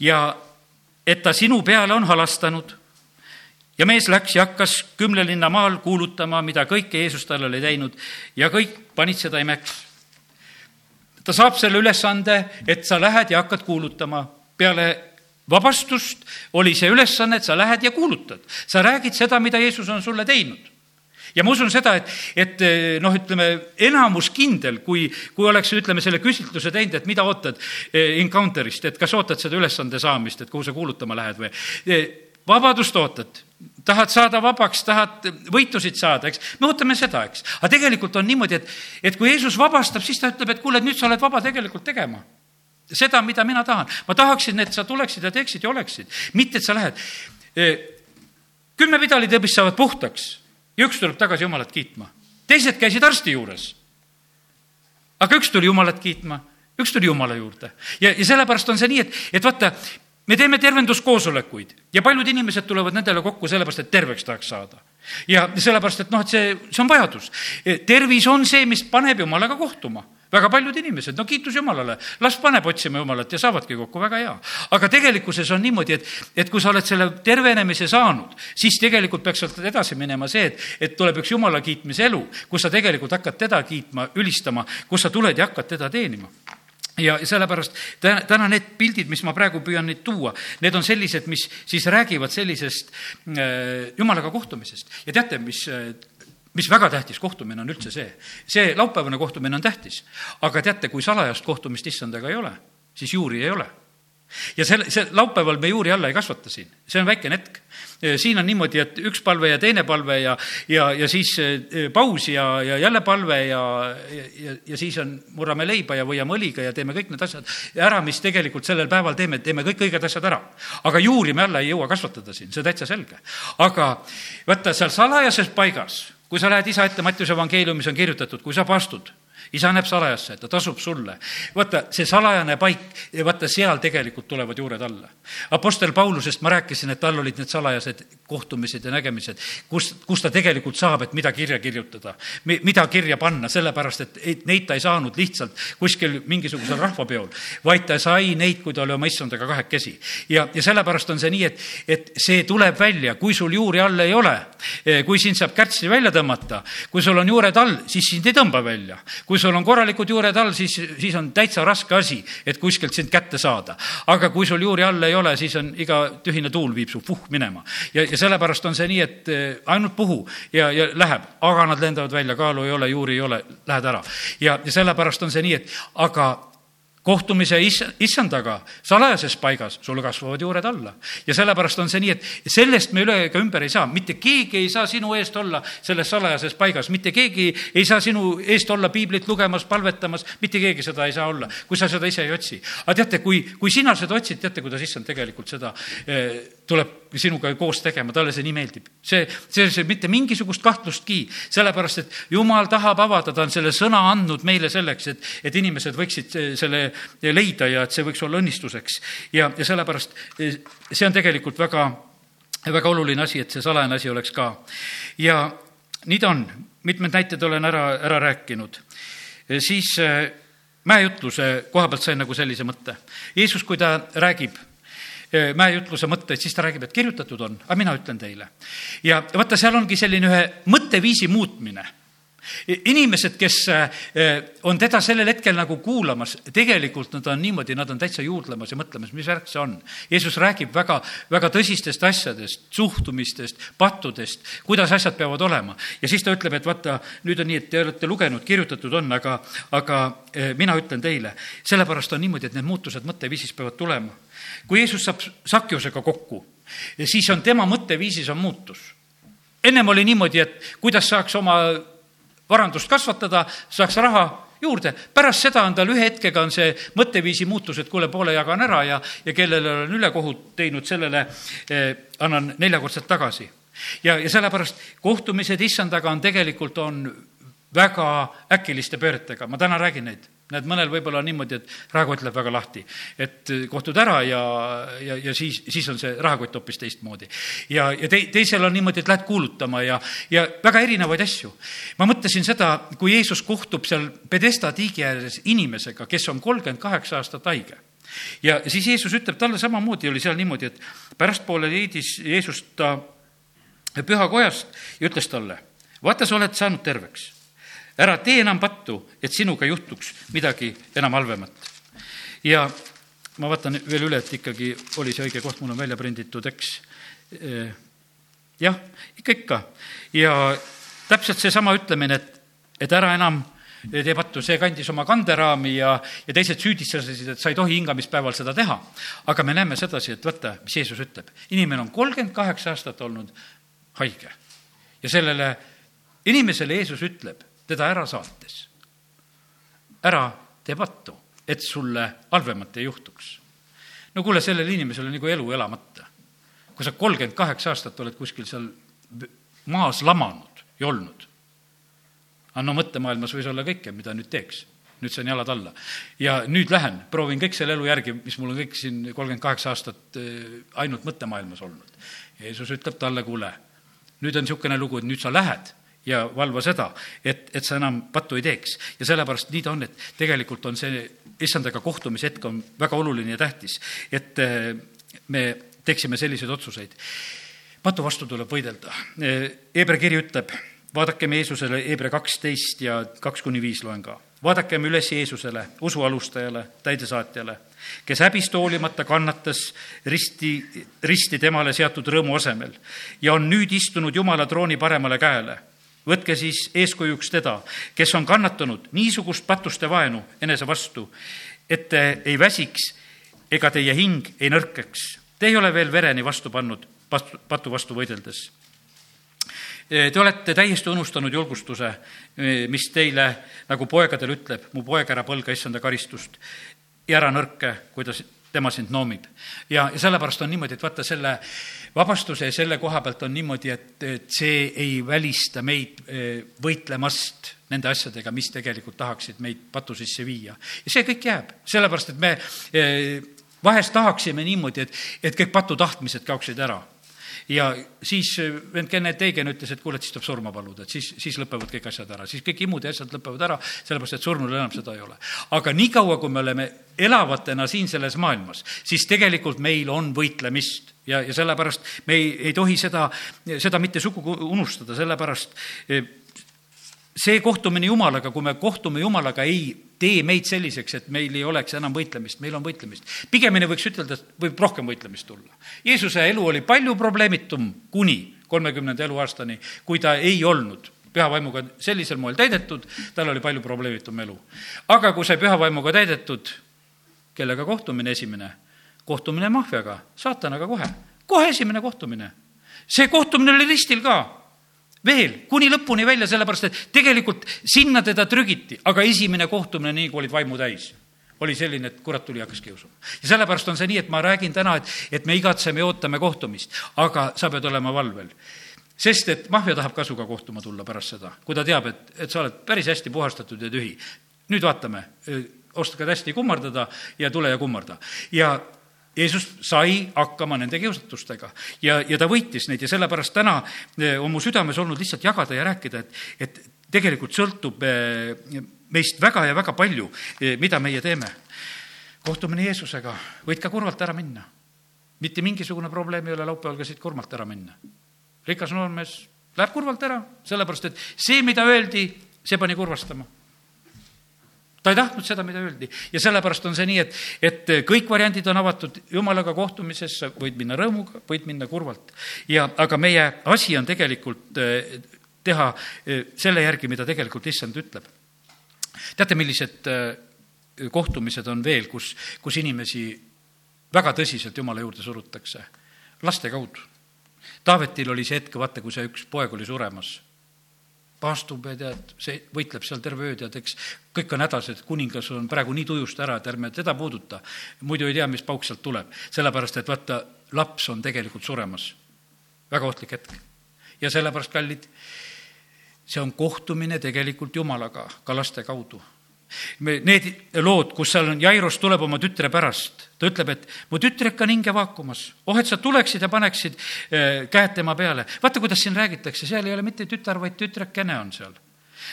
ja et ta sinu peale on halastanud. ja mees läks ja hakkas kümne linna maal kuulutama, mida kõike Jeesus talle oli teinud ja kõik panid seda imeks ta saab selle ülesande, et sa lähed ja hakkad kuulutama. peale vabastust oli see ülesanne, et sa lähed ja kuulutad. sa räägid seda, mida Jeesus on sulle teinud ja ma usun seda, et, et noh, ütleme enamus kindel, kui, kui oleks, ütleme, selle küsitluse teinud, et mida ootad eh, encounter'ist, et kas ootad seda ülesande saamist, et kuhu sa kuulutama lähed või eh, vabadust ootad tahad saada vabaks, tahad võitusid saada, eks, me ootame seda, eks. aga tegelikult on niimoodi, et, et kui Jeesus vabastab, siis ta ütleb, et kuule, nüüd sa oled vaba tegelikult tegema seda, mida mina tahan. ma tahaksin, et sa tuleksid ja teeksid ja oleksid, mitte et sa lähed. kümme pidalitõbist saavad puhtaks ja üks tuleb tagasi Jumalat kiitma. teised käisid arsti juures. aga üks tuli Jumalat kiitma, üks tuli Jumala juurde. ja, ja sellepärast on see nii, et, et vaata, me teeme tervenduskoosolekuid ja paljud inimesed tulevad nendele kokku sellepärast, et terveks tahaks saada. ja sellepärast, et noh, et see, see on vajadus. tervis on see, mis paneb Jumalaga kohtuma väga paljud inimesed, no kiitus Jumalale, las paneb otsima Jumalat ja saavadki kokku, väga hea. aga tegelikkuses on niimoodi, et, et kui sa oled selle tervenemise saanud, siis tegelikult peaks sealt edasi minema see, et, et tuleb üks Jumala kiitmise elu, kus sa tegelikult hakkad teda kiitma, ülistama, kus sa tuled ja hakkad teda teenima ja sellepärast täna, täna need pildid, mis ma praegu püüan neid tuua, need on sellised, mis siis räägivad sellisest äh, jumalaga kohtumisest. ja teate, mis äh, mis väga tähtis kohtumine on üldse see, see laupäevane kohtumine on tähtis, aga teate, kui salajast kohtumist issandaga ei ole, siis juuri ei ole. ja selle, see laupäeval me juuri alla ei kasvata siin, see on väikene hetk. Siin on niimoodi, et üks palve ja teine palve ja, ja, ja siis eh, paus ja, ja jälle palve ja, ja, ja siis on, murrame leiba ja võiame õliga ja teeme kõik need asjad ära, mis tegelikult sellel päeval teeme, teeme kõik õiged asjad ära. aga juuri me alla ei jõua kasvatada siin, see täitsa selge. aga vaata, seal salajases paigas kui sa lähed isa ette, Mattiuse evangeeliumis on kirjutatud, kui sa pastud isa näeb salajasse, ta tasub sulle. vaata, see salajane paik, vaata seal tegelikult tulevad juured alla. Apostel Paulusest ma rääkisin, et tal olid need salajased kohtumised ja nägemised, kus, kus ta tegelikult saab, et mida kirja kirjutada, mida kirja panna, sellepärast et, et neid ta ei saanud lihtsalt kuskil mingisugusel rahvapeol, vaid ta sai neid, kui ta oli oma issandaga kahekesi. ja, ja sellepärast on see nii, et, et see tuleb välja, kui sul juuri all ei ole, kui sind saab kärtsi välja tõmmata, kui sul on juured all, siis sind ei tõmba välja. kui sul on korralikud juured all, siis, siis on täitsa raske asi, et kuskilt sind kätte saada. aga kui sul juuri all ei ole, siis on iga tühine tuul viib su puh minema. ja, ja sellepärast on see nii, et eh, ainult puhu ja, ja läheb, aga nad lendavad välja, kaalu ei ole, juuri ei ole, lähed ära. ja, ja sellepärast on see nii, et aga kohtumise is-, issandaga salajases paigas, sul kasvavad juured alla. ja sellepärast on see nii, et sellest me üle ega ümber ei saa, mitte keegi ei saa sinu eest olla selles salajases paigas, mitte keegi ei saa sinu eest olla piiblit lugemas, palvetamas, mitte keegi seda ei saa olla, kui sa seda ise ei otsi. aga teate, kui, kui sina seda otsid, teate, kuidas issand tegelikult seda eh, tuleb sinuga koos tegema, talle see nii meeldib. see, see, see mitte mingisugust kahtlustki, sellepärast et jumal tahab avada, ta on selle sõna andnud meile selleks, et, et inimesed võiksid selle leida ja et see võiks olla õnnistuseks. ja, ja sellepärast eh, see on tegelikult väga, väga oluline asi, et see salajane asi oleks ka. ja nii ta on, mitmed näited olen ära, ära rääkinud. Eh, siis eh, mäejutluse koha pealt sain nagu sellise mõtte. Jeesus, kui ta räägib mäejutluse mõtteid, siis ta räägib, et kirjutatud on, aga mina ütlen teile. ja vaata, seal ongi selline ühe mõtteviisi muutmine inimesed, kes eh, on teda sellel hetkel nagu kuulamas, tegelikult nad on niimoodi, nad on täitsa juurdlemas ja mõtlemas, mis värk see on. Jeesus räägib väga, väga tõsistest asjadest, suhtumistest, pattudest, kuidas asjad peavad olema. ja siis ta ütleb, et vaata, nüüd on nii, et te olete lugenud, kirjutatud on, aga, aga eh, mina ütlen teile, sellepärast on niimoodi, et need muutused mõtteviisis peavad tulema. kui Jeesus saab Sakjusega kokku, siis on tema mõtteviisis on muutus ennem oli niimoodi, et kuidas saaks oma varandust kasvatada, saaks raha juurde. pärast seda on tal ühe hetkega on see mõtteviisi muutus, et kuule, poole jagan ära ja, ja kellele olen ülekohut teinud, sellele eh, annan neljakordselt tagasi. ja, ja sellepärast kohtumised issandaga on tegelikult, on väga äkiliste pööretega, ma täna räägin neid näed, mõnel võib-olla on niimoodi, et rahakott läheb väga lahti. et kohtud ära ja, ja, ja siis, siis on see rahakott hoopis teistmoodi. ja, ja tei-, teisel on niimoodi, et lähed kuulutama ja, ja väga erinevaid asju. ma mõtlesin seda, kui Jeesus kohtub seal Pedesta tiigi ääres inimesega, kes on kolmkümmend kaheksa aastat haige ja siis Jeesus ütleb talle samamoodi, oli seal niimoodi, et pärastpoole leidis Jeesus ta pühakojast ja ütles talle, vaata, sa oled saanud terveks ära tee enam pattu, et sinuga juhtuks midagi enam halvemat. ja ma vaatan veel üle, et ikkagi oli see õige koht, mul on välja prinditud, eks. jah, ikka, ikka. ja täpselt seesama ütlemine, et, et ära enam tee pattu, see kandis oma kanderaami ja, ja teised süüdistasid, et sa ei tohi hingamispäeval seda teha. aga me näeme sedasi, et vaata, mis Jeesus ütleb. inimene on kolmkümmend kaheksa aastat olnud haige ja sellele inimesele Jeesus ütleb, teda ära saates, ära tee pattu, et sulle halvemat ei juhtuks. no kuule, sellel inimesel on nagu elu elamata. kui sa kolmkümmend kaheksa aastat oled kuskil seal maas lamanud ja olnud aga no mõttemaailmas võis olla kõike, mida nüüd teeks. nüüd saan jalad alla. ja nüüd lähen, proovin kõik selle elu järgi, mis mul on kõik siin kolmkümmend kaheksa aastat eh, ainult mõttemaailmas olnud. Jeesus ütleb talle, kuule, nüüd on niisugune lugu, et nüüd sa lähed ja valva seda, et, et sa enam pattu ei teeks. ja sellepärast nii ta on, et tegelikult on see issandaga kohtumise hetk on väga oluline ja tähtis, et eh, me teeksime selliseid otsuseid. patu vastu tuleb võidelda. Hebra kiri ütleb vaadakem Jeesusele, Hebra kaksteist ja kaks kuni viis loen ka. vaadakem üles Jeesusele, usu alustajale, täidesaatjale, kes häbist hoolimata kannatas risti, risti temale seatud rõõmu asemel ja on nüüd istunud Jumala trooni paremale käele. Võtke siis eeskujuks teda, kes on kannatanud niisugust patuste vaenu enese vastu, et te ei väsiks ega teie hing ei nõrkeks. Te ei ole veel vereni vastu pannud patu vastu võideldes Te olete täiesti unustanud julgustuse, mis teile nagu poegadel ütleb, mu poeg, ära põlga issanda karistust ja ära nõrke, kuidas tema sind noomib. ja, ja sellepärast on niimoodi, et vaata selle vabastuse ja selle koha pealt on niimoodi, et, et see ei välista meid eh, võitlemast nende asjadega, mis tegelikult tahaksid meid patu sisse viia. ja see kõik jääb, sellepärast et me eh, vahest tahaksime niimoodi, et, et kõik patu tahtmised kaoksid ära ja siis äh, vend Kennet Eigen ütles, et kuule, et siis tuleb surma paluda, et siis, siis lõpevad kõik asjad ära, siis kõik imud ja asjad lõpevad ära, sellepärast et surnul enam seda ei ole. aga niikaua, kui me oleme elavatena siin selles maailmas, siis tegelikult meil on võitlemist ja, ja sellepärast me ei, ei tohi seda, seda mitte sugugi unustada, sellepärast äh, see kohtumine Jumalaga, kui me kohtume Jumalaga, ei tee meid selliseks, et meil ei oleks enam võitlemist, meil on võitlemist. pigemini võiks ütelda, et võib rohkem võitlemist tulla. Jeesuse elu oli palju probleemitum kuni kolmekümnenda eluaastani, kui ta ei olnud püha vaimuga sellisel moel täidetud, tal oli palju probleemitum elu. aga kui sai püha vaimuga täidetud, kellega kohtumine esimene? kohtumine maffiaga, saatanaga kohe, kohe esimene kohtumine. see kohtumine oli ristil ka veel kuni lõpuni välja, sellepärast et tegelikult sinna teda trügiti, aga esimene kohtumine, nii kui olid vaimu täis, oli selline, et kurat tuli ja hakkas kiusama. ja sellepärast on see nii, et ma räägin täna, et, et me igatseme ja ootame kohtumist, aga sa pead olema valvel sest et maffia tahab ka sinuga kohtuma tulla pärast seda, kui ta teab, et, et sa oled päris hästi puhastatud ja tühi. nüüd vaatame, oskad hästi kummardada ja tule ja kummarda. ja Jeesus sai hakkama nende kiusatustega ja, ja ta võitis neid ja sellepärast täna eh, on mu südames olnud lihtsalt jagada ja rääkida, et, et tegelikult sõltub eh, meist väga ja väga palju, eh, mida meie teeme. kohtumine Jeesusega, võid ka kurvalt ära minna. mitte mingisugune probleem ei ole laupäeval ka siit kurvalt ära minna. rikas noormees läheb kurvalt ära, sellepärast et see, mida öeldi, see pani kurvastama ta ei tahtnud seda, mida öeldi. ja sellepärast on see nii, et, et kõik variandid on avatud jumalaga kohtumisesse, võid minna rõõmuga, võid minna kurvalt. ja, aga meie asi on tegelikult eh, teha eh, selle järgi, mida tegelikult issand ütleb. teate, millised eh, kohtumised on veel, kus, kus inimesi väga tõsiselt jumala juurde surutakse? laste kaudu. Taavetil oli see hetk, vaata, kui see üks poeg oli suremas paastub ja tead, see võitleb seal terve öö, tead, eks kõik on hädas, et kuningas on praegu nii tujust ära, et ärme teda puuduta. muidu ei tea, mis pauk sealt tuleb, sellepärast et vaata, laps on tegelikult suremas. väga ohtlik hetk. ja sellepärast, kallid, see on kohtumine tegelikult Jumalaga ka laste kaudu need lood, kus seal on, Jairus tuleb oma tütre pärast, ta ütleb, et mu tütrek on hinge vaakumas. oh, et sa tuleksid ja paneksid äh, käed tema peale. vaata, kuidas siin räägitakse, seal ei ole mitte tütar, vaid tütrekene on seal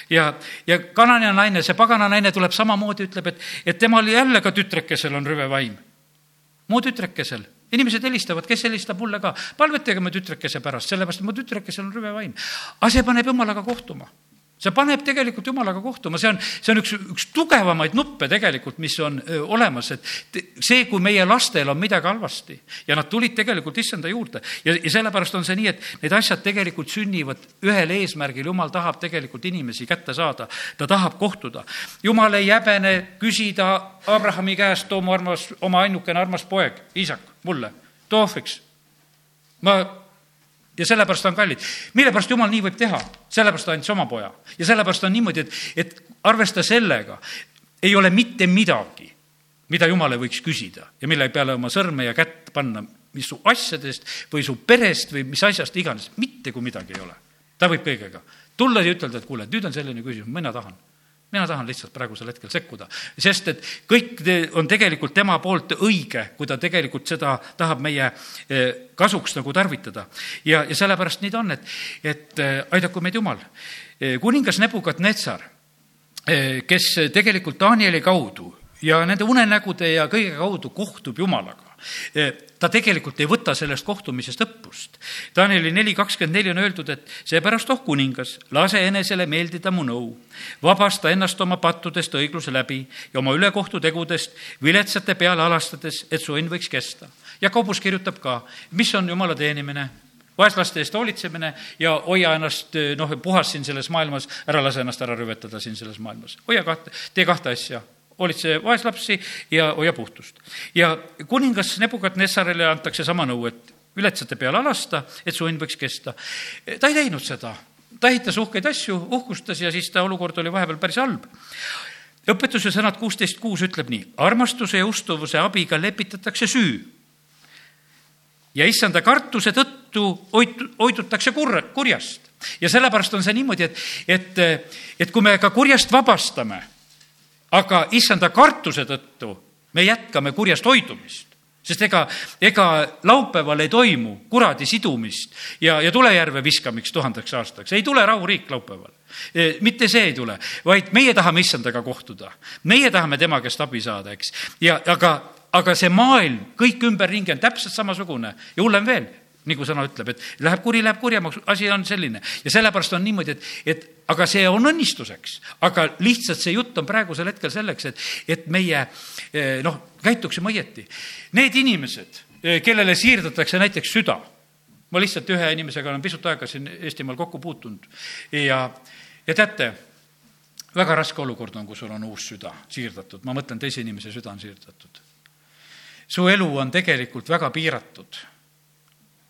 ja, ja kanane naine, see pagana naine tuleb samamoodi, ütleb, et, et temal jälle ka tütrekesel on rüve vaim. mu tütrekesel, inimesed helistavad, kes helistab mulle ka, palvetage mu tütrekese pärast, sellepärast et mu tütrekesel on rüve vaim. aga see paneb jumalaga kohtuma see paneb tegelikult jumalaga kohtuma, see on, see on üks, üks tugevamaid nuppe tegelikult, mis on olemas, et see, kui meie lastel on midagi halvasti ja nad tulid tegelikult issanda juurde ja, ja sellepärast on see nii, et need asjad tegelikult sünnivad ühel eesmärgil, jumal tahab tegelikult inimesi kätte saada, ta tahab kohtuda. jumal ei häbene küsida Abrahami käest, too mu armas, oma ainukene armas poeg, isak, mulle, too ohvriks. ma ja sellepärast on kallid. mille pärast jumal nii võib teha? sellepärast ta andis oma poja. ja sellepärast on niimoodi, et, et arvesta sellega, ei ole mitte midagi, mida jumale võiks küsida ja mille peale oma sõrme ja kätt panna, mis su asjadest või su perest või mis asjast iganes, mitte kui midagi ei ole. ta võib kõigega tulla ja ütelda, et kuule, nüüd on selline küsimus, mina tahan mina tahan lihtsalt praegusel hetkel sekkuda, sest et kõik on tegelikult tema poolt õige, kui ta tegelikult seda tahab meie eh, kasuks nagu tarvitada. ja, ja sellepärast nii ta on, et, et eh, aidaku meid Jumal. Eh, kuningas Nebukat-Netsar, kes tegelikult Danieli kaudu ja nende unenägude ja kõige kaudu kohtub Jumalaga, ta tegelikult ei võta sellest kohtumisest õppust. Danieli neli kakskümmend neli on öeldud, et seepärast, oh kuningas, lase enesele meeldida mu nõu, vabasta ennast oma pattudest õigluse läbi ja oma ülekohtu tegudest viletsate peale alastades, et su õnn võiks kesta. Jakobus kirjutab ka, mis on jumala teenimine, vaeslaste eest hoolitsemine ja hoia ennast noh, puhas siin selles maailmas, ära lase ennast ära rüvetada siin selles maailmas. hoia kahte, tee kahte asja hoolitse vaeslapsi ja hoia puhtust. ja kuningas Nebukat-Nessarile antakse sama nõu, et viletsate peale alasta, et su õnn võiks kesta. ta ei teinud seda, ta ehitas uhkeid asju, uhkustas ja siis ta olukord oli vahepeal päris halb õpetuse sõnad kuusteist kuus ütleb nii, armastuse ja ustuvuse abiga lepitatakse süü. ja issanda kartuse tõttu hoitu-, hoidutakse kurr-, kurjast. ja sellepärast on see niimoodi, et, et, et kui me ka kurjast vabastame aga issanda kartuse tõttu me jätkame kurjast hoidumist sest ega, ega laupäeval ei toimu kuradi sidumist ja, ja tulejärve viskamist tuhandeks aastaks, ei tule rahuriik laupäeval. E, mitte see ei tule, vaid meie tahame issandaga kohtuda. meie tahame tema käest abi saada, eks. ja aga, aga see maailm, kõik ümberringi on täpselt samasugune ja hullem veel, nagu sõna ütleb, et läheb kuri, läheb kurjemaks, asi on selline. ja sellepärast on niimoodi, et, et aga see on õnnistuseks, aga lihtsalt see jutt on praegusel hetkel selleks, et, et meie eh, noh, käituksime õieti. Need inimesed, eh, kellele siirdatakse näiteks süda, ma lihtsalt ühe inimesega olen pisut aega siin Eestimaal kokku puutunud ja, ja teate, väga raske olukord on, kui sul on uus süda siirdatud, ma mõtlen, teise inimese süda on siirdatud. su elu on tegelikult väga piiratud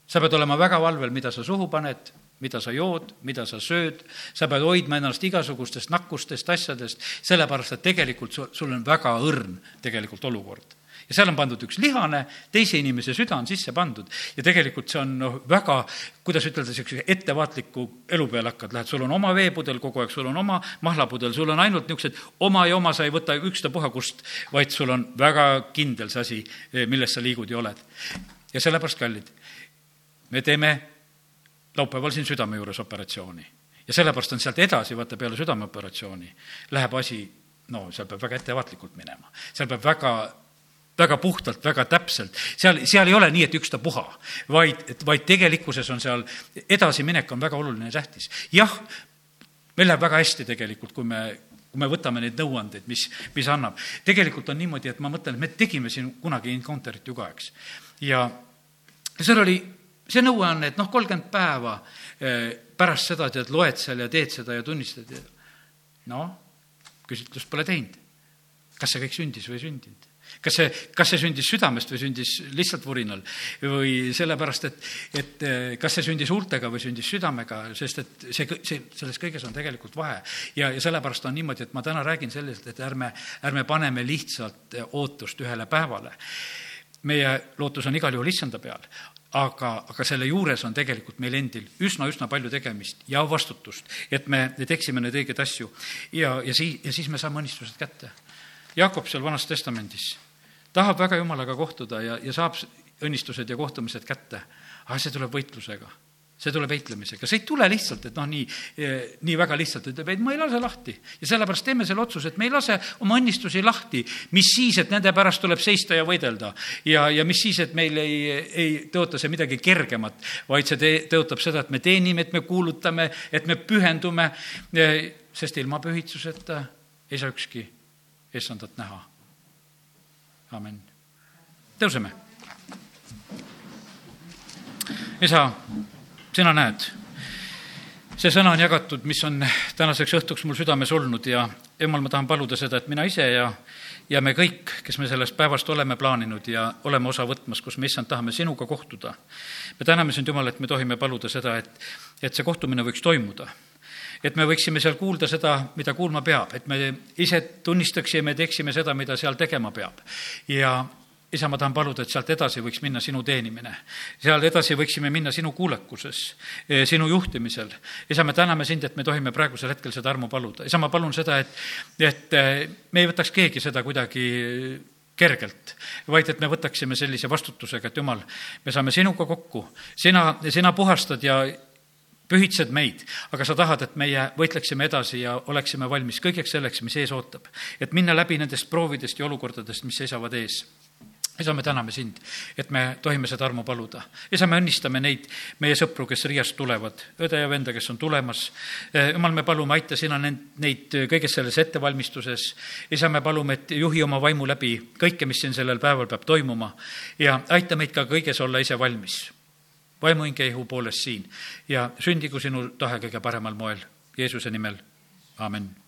sa pead olema väga valvel, mida sa suhu paned, mida sa jood, mida sa sööd, sa pead hoidma ennast igasugustest nakkustest, asjadest, sellepärast et tegelikult sul, sul on väga õrn tegelikult olukord. Ja seal on pandud üks lihane, teise inimese süda on sisse pandud. Ja tegelikult see on noh, väga, kuidas ütelda, niisuguse ettevaatliku elu peale hakkad, lähed, sul on oma veepudel kogu aeg, sul on oma mahlapudel, sul on ainult niisugused oma ja oma, sa ei võta ükstapuha kust, vaid sul on väga kindel see asi, milles sa liigud ja oled. ja sellepärast, kallid, me teeme laupäeval siin südame juures operatsiooni ja sellepärast on sealt edasi, vaata peale südameoperatsiooni, läheb asi, no seal peab väga ettevaatlikult minema, seal peab väga väga puhtalt, väga täpselt, seal, seal ei ole nii, et ükstapuha, vaid, vaid tegelikkuses on seal, edasiminek on väga oluline ja tähtis. jah, meil läheb väga hästi tegelikult, kui me, kui me võtame neid nõuandeid, mis, mis annab. tegelikult on niimoodi, et ma mõtlen, et me tegime siin kunagi Encounterit ju ka, eks. ja seal oli see nõue on, et noh, kolmkümmend päeva eh, pärast seda tead, loed seal ja teed seda ja tunnistad ja noh, küsitlust pole teinud. kas see kõik sündis või ei sündinud? kas see, kas see sündis südamest või sündis lihtsalt vurinal või sellepärast, et, et eh, kas see sündis huultega või sündis südamega, sest et see, see, selles kõiges on tegelikult vahe. ja, ja sellepärast on niimoodi, et ma täna räägin sellest, et ärme, ärme paneme lihtsalt ootust ühele päevale meie lootus on igal juhul issanda peal, aga, aga selle juures on tegelikult meil endil üsna-üsna palju tegemist ja vastutust, et me teeksime neid õigeid asju ja, ja siis, ja siis me saame õnnistused kätte. Jakob seal Vanas Testamendis tahab väga Jumalaga kohtuda ja, ja saab õnnistused ja kohtumised kätte, aga see tuleb võitlusega. See tuleb heitlemisega, see ei tule lihtsalt, et noh, nii, nii väga lihtsalt ütleb, et ma ei lase lahti. ja sellepärast teeme selle otsuse, et me ei lase oma õnnistusi lahti, mis siis, et nende pärast tuleb seista ja võidelda. ja, ja mis siis, et meil ei, ei tõota see midagi kergemat, vaid see te-, tõotab seda, et me teenime, et me kuulutame, et me pühendume, sest ilma pühitsuseta ei saa ükski issandat näha. amin. tõuseme. isa sina näed, see sõna on jagatud, mis on tänaseks õhtuks mul südames olnud ja jumal, ma tahan paluda seda, et mina ise ja, ja me kõik, kes me sellest päevast oleme plaaninud ja oleme osa võtmas, kus me, issand, tahame sinuga kohtuda. me täname sind, Jumal, et me tohime paluda seda, et, et see kohtumine võiks toimuda et me võiksime seal kuulda seda, mida kuulma peab, et me ise tunnistaksime, teeksime seda, mida seal tegema peab. ja, isa, ma tahan paluda, et sealt edasi võiks minna sinu teenimine. seal edasi võiksime minna sinu kuulekuses, e, sinu juhtimisel. isa, me täname sind, et me tohime praegusel hetkel seda armu paluda. isa, ma palun seda, et, et e, me ei võtaks keegi seda kuidagi kergelt, vaid et me võtaksime sellise vastutusega, et jumal, me saame sinuga kokku, sina, sina puhastad ja pühitsed meid, aga sa tahad, et meie võitleksime edasi ja oleksime valmis kõigeks selleks, mis ees ootab. et minna läbi nendest proovidest ja olukordadest, mis seisavad ees isa, me täname sind, et me tohime seda armu paluda. isa, me õnnistame neid meie sõpru, kes Riiast tulevad, õde ja venda, kes on tulemas. Eh, jumal, me palume, aita sina neid, neid kõiges selles ettevalmistuses. isa, me palume, et juhi oma vaimu läbi kõike, mis siin sellel päeval peab toimuma ja aita meid ka kõiges olla ise valmis. vaimu, hinge, ihu poolest siin ja sündigu sinu tahe kõige paremal moel. Jeesuse nimel, amin